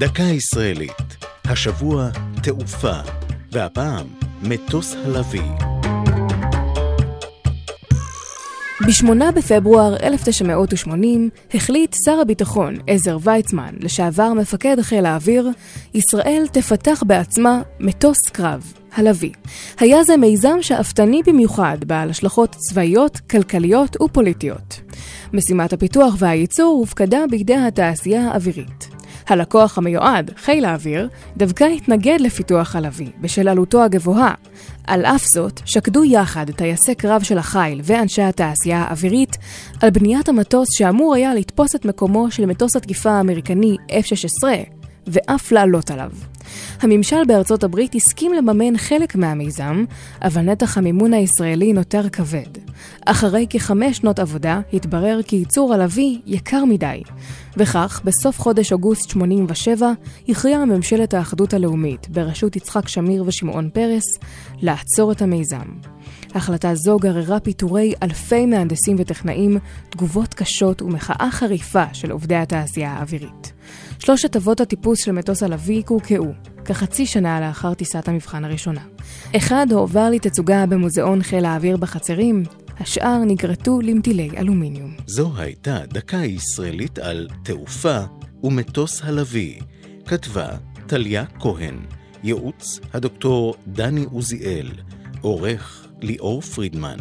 דקה ישראלית, השבוע תעופה, והפעם מטוס הלוי. ב-8 בפברואר 1980 החליט שר הביטחון עזר ויצמן, לשעבר מפקד חיל האוויר, ישראל תפתח בעצמה מטוס קרב, הלוי. היה זה מיזם שאפתני במיוחד, בעל השלכות צבאיות, כלכליות ופוליטיות. משימת הפיתוח והייצור הופקדה בידי התעשייה האווירית. הלקוח המיועד, חיל האוויר, דווקא התנגד לפיתוח הלוי, בשל עלותו הגבוהה. על אף זאת, שקדו יחד טייסי קרב של החיל ואנשי התעשייה האווירית על בניית המטוס שאמור היה לתפוס את מקומו של מטוס התקיפה האמריקני F-16, ואף לעלות עליו. הממשל בארצות הברית הסכים לממן חלק מהמיזם, אבל נתח המימון הישראלי נותר כבד. אחרי כחמש שנות עבודה, התברר כי ייצור הלוי יקר מדי. וכך, בסוף חודש אוגוסט 87, הכריעה ממשלת האחדות הלאומית, בראשות יצחק שמיר ושמעון פרס, לעצור את המיזם. החלטה זו גררה פיטורי אלפי מהנדסים וטכנאים, תגובות קשות ומחאה חריפה של עובדי התעשייה האווירית. שלושת אבות הטיפוס של מטוס הלוי קורקעו, כחצי שנה לאחר טיסת המבחן הראשונה. אחד הועבר לתצוגה במוזיאון חיל האוויר בחצרים, השאר נגרטו למטילי אלומיניום. זו הייתה דקה ישראלית על תעופה ומטוס הלוי. כתבה טליה כהן, ייעוץ הדוקטור דני עוזיאל, עורך ליאור פרידמן.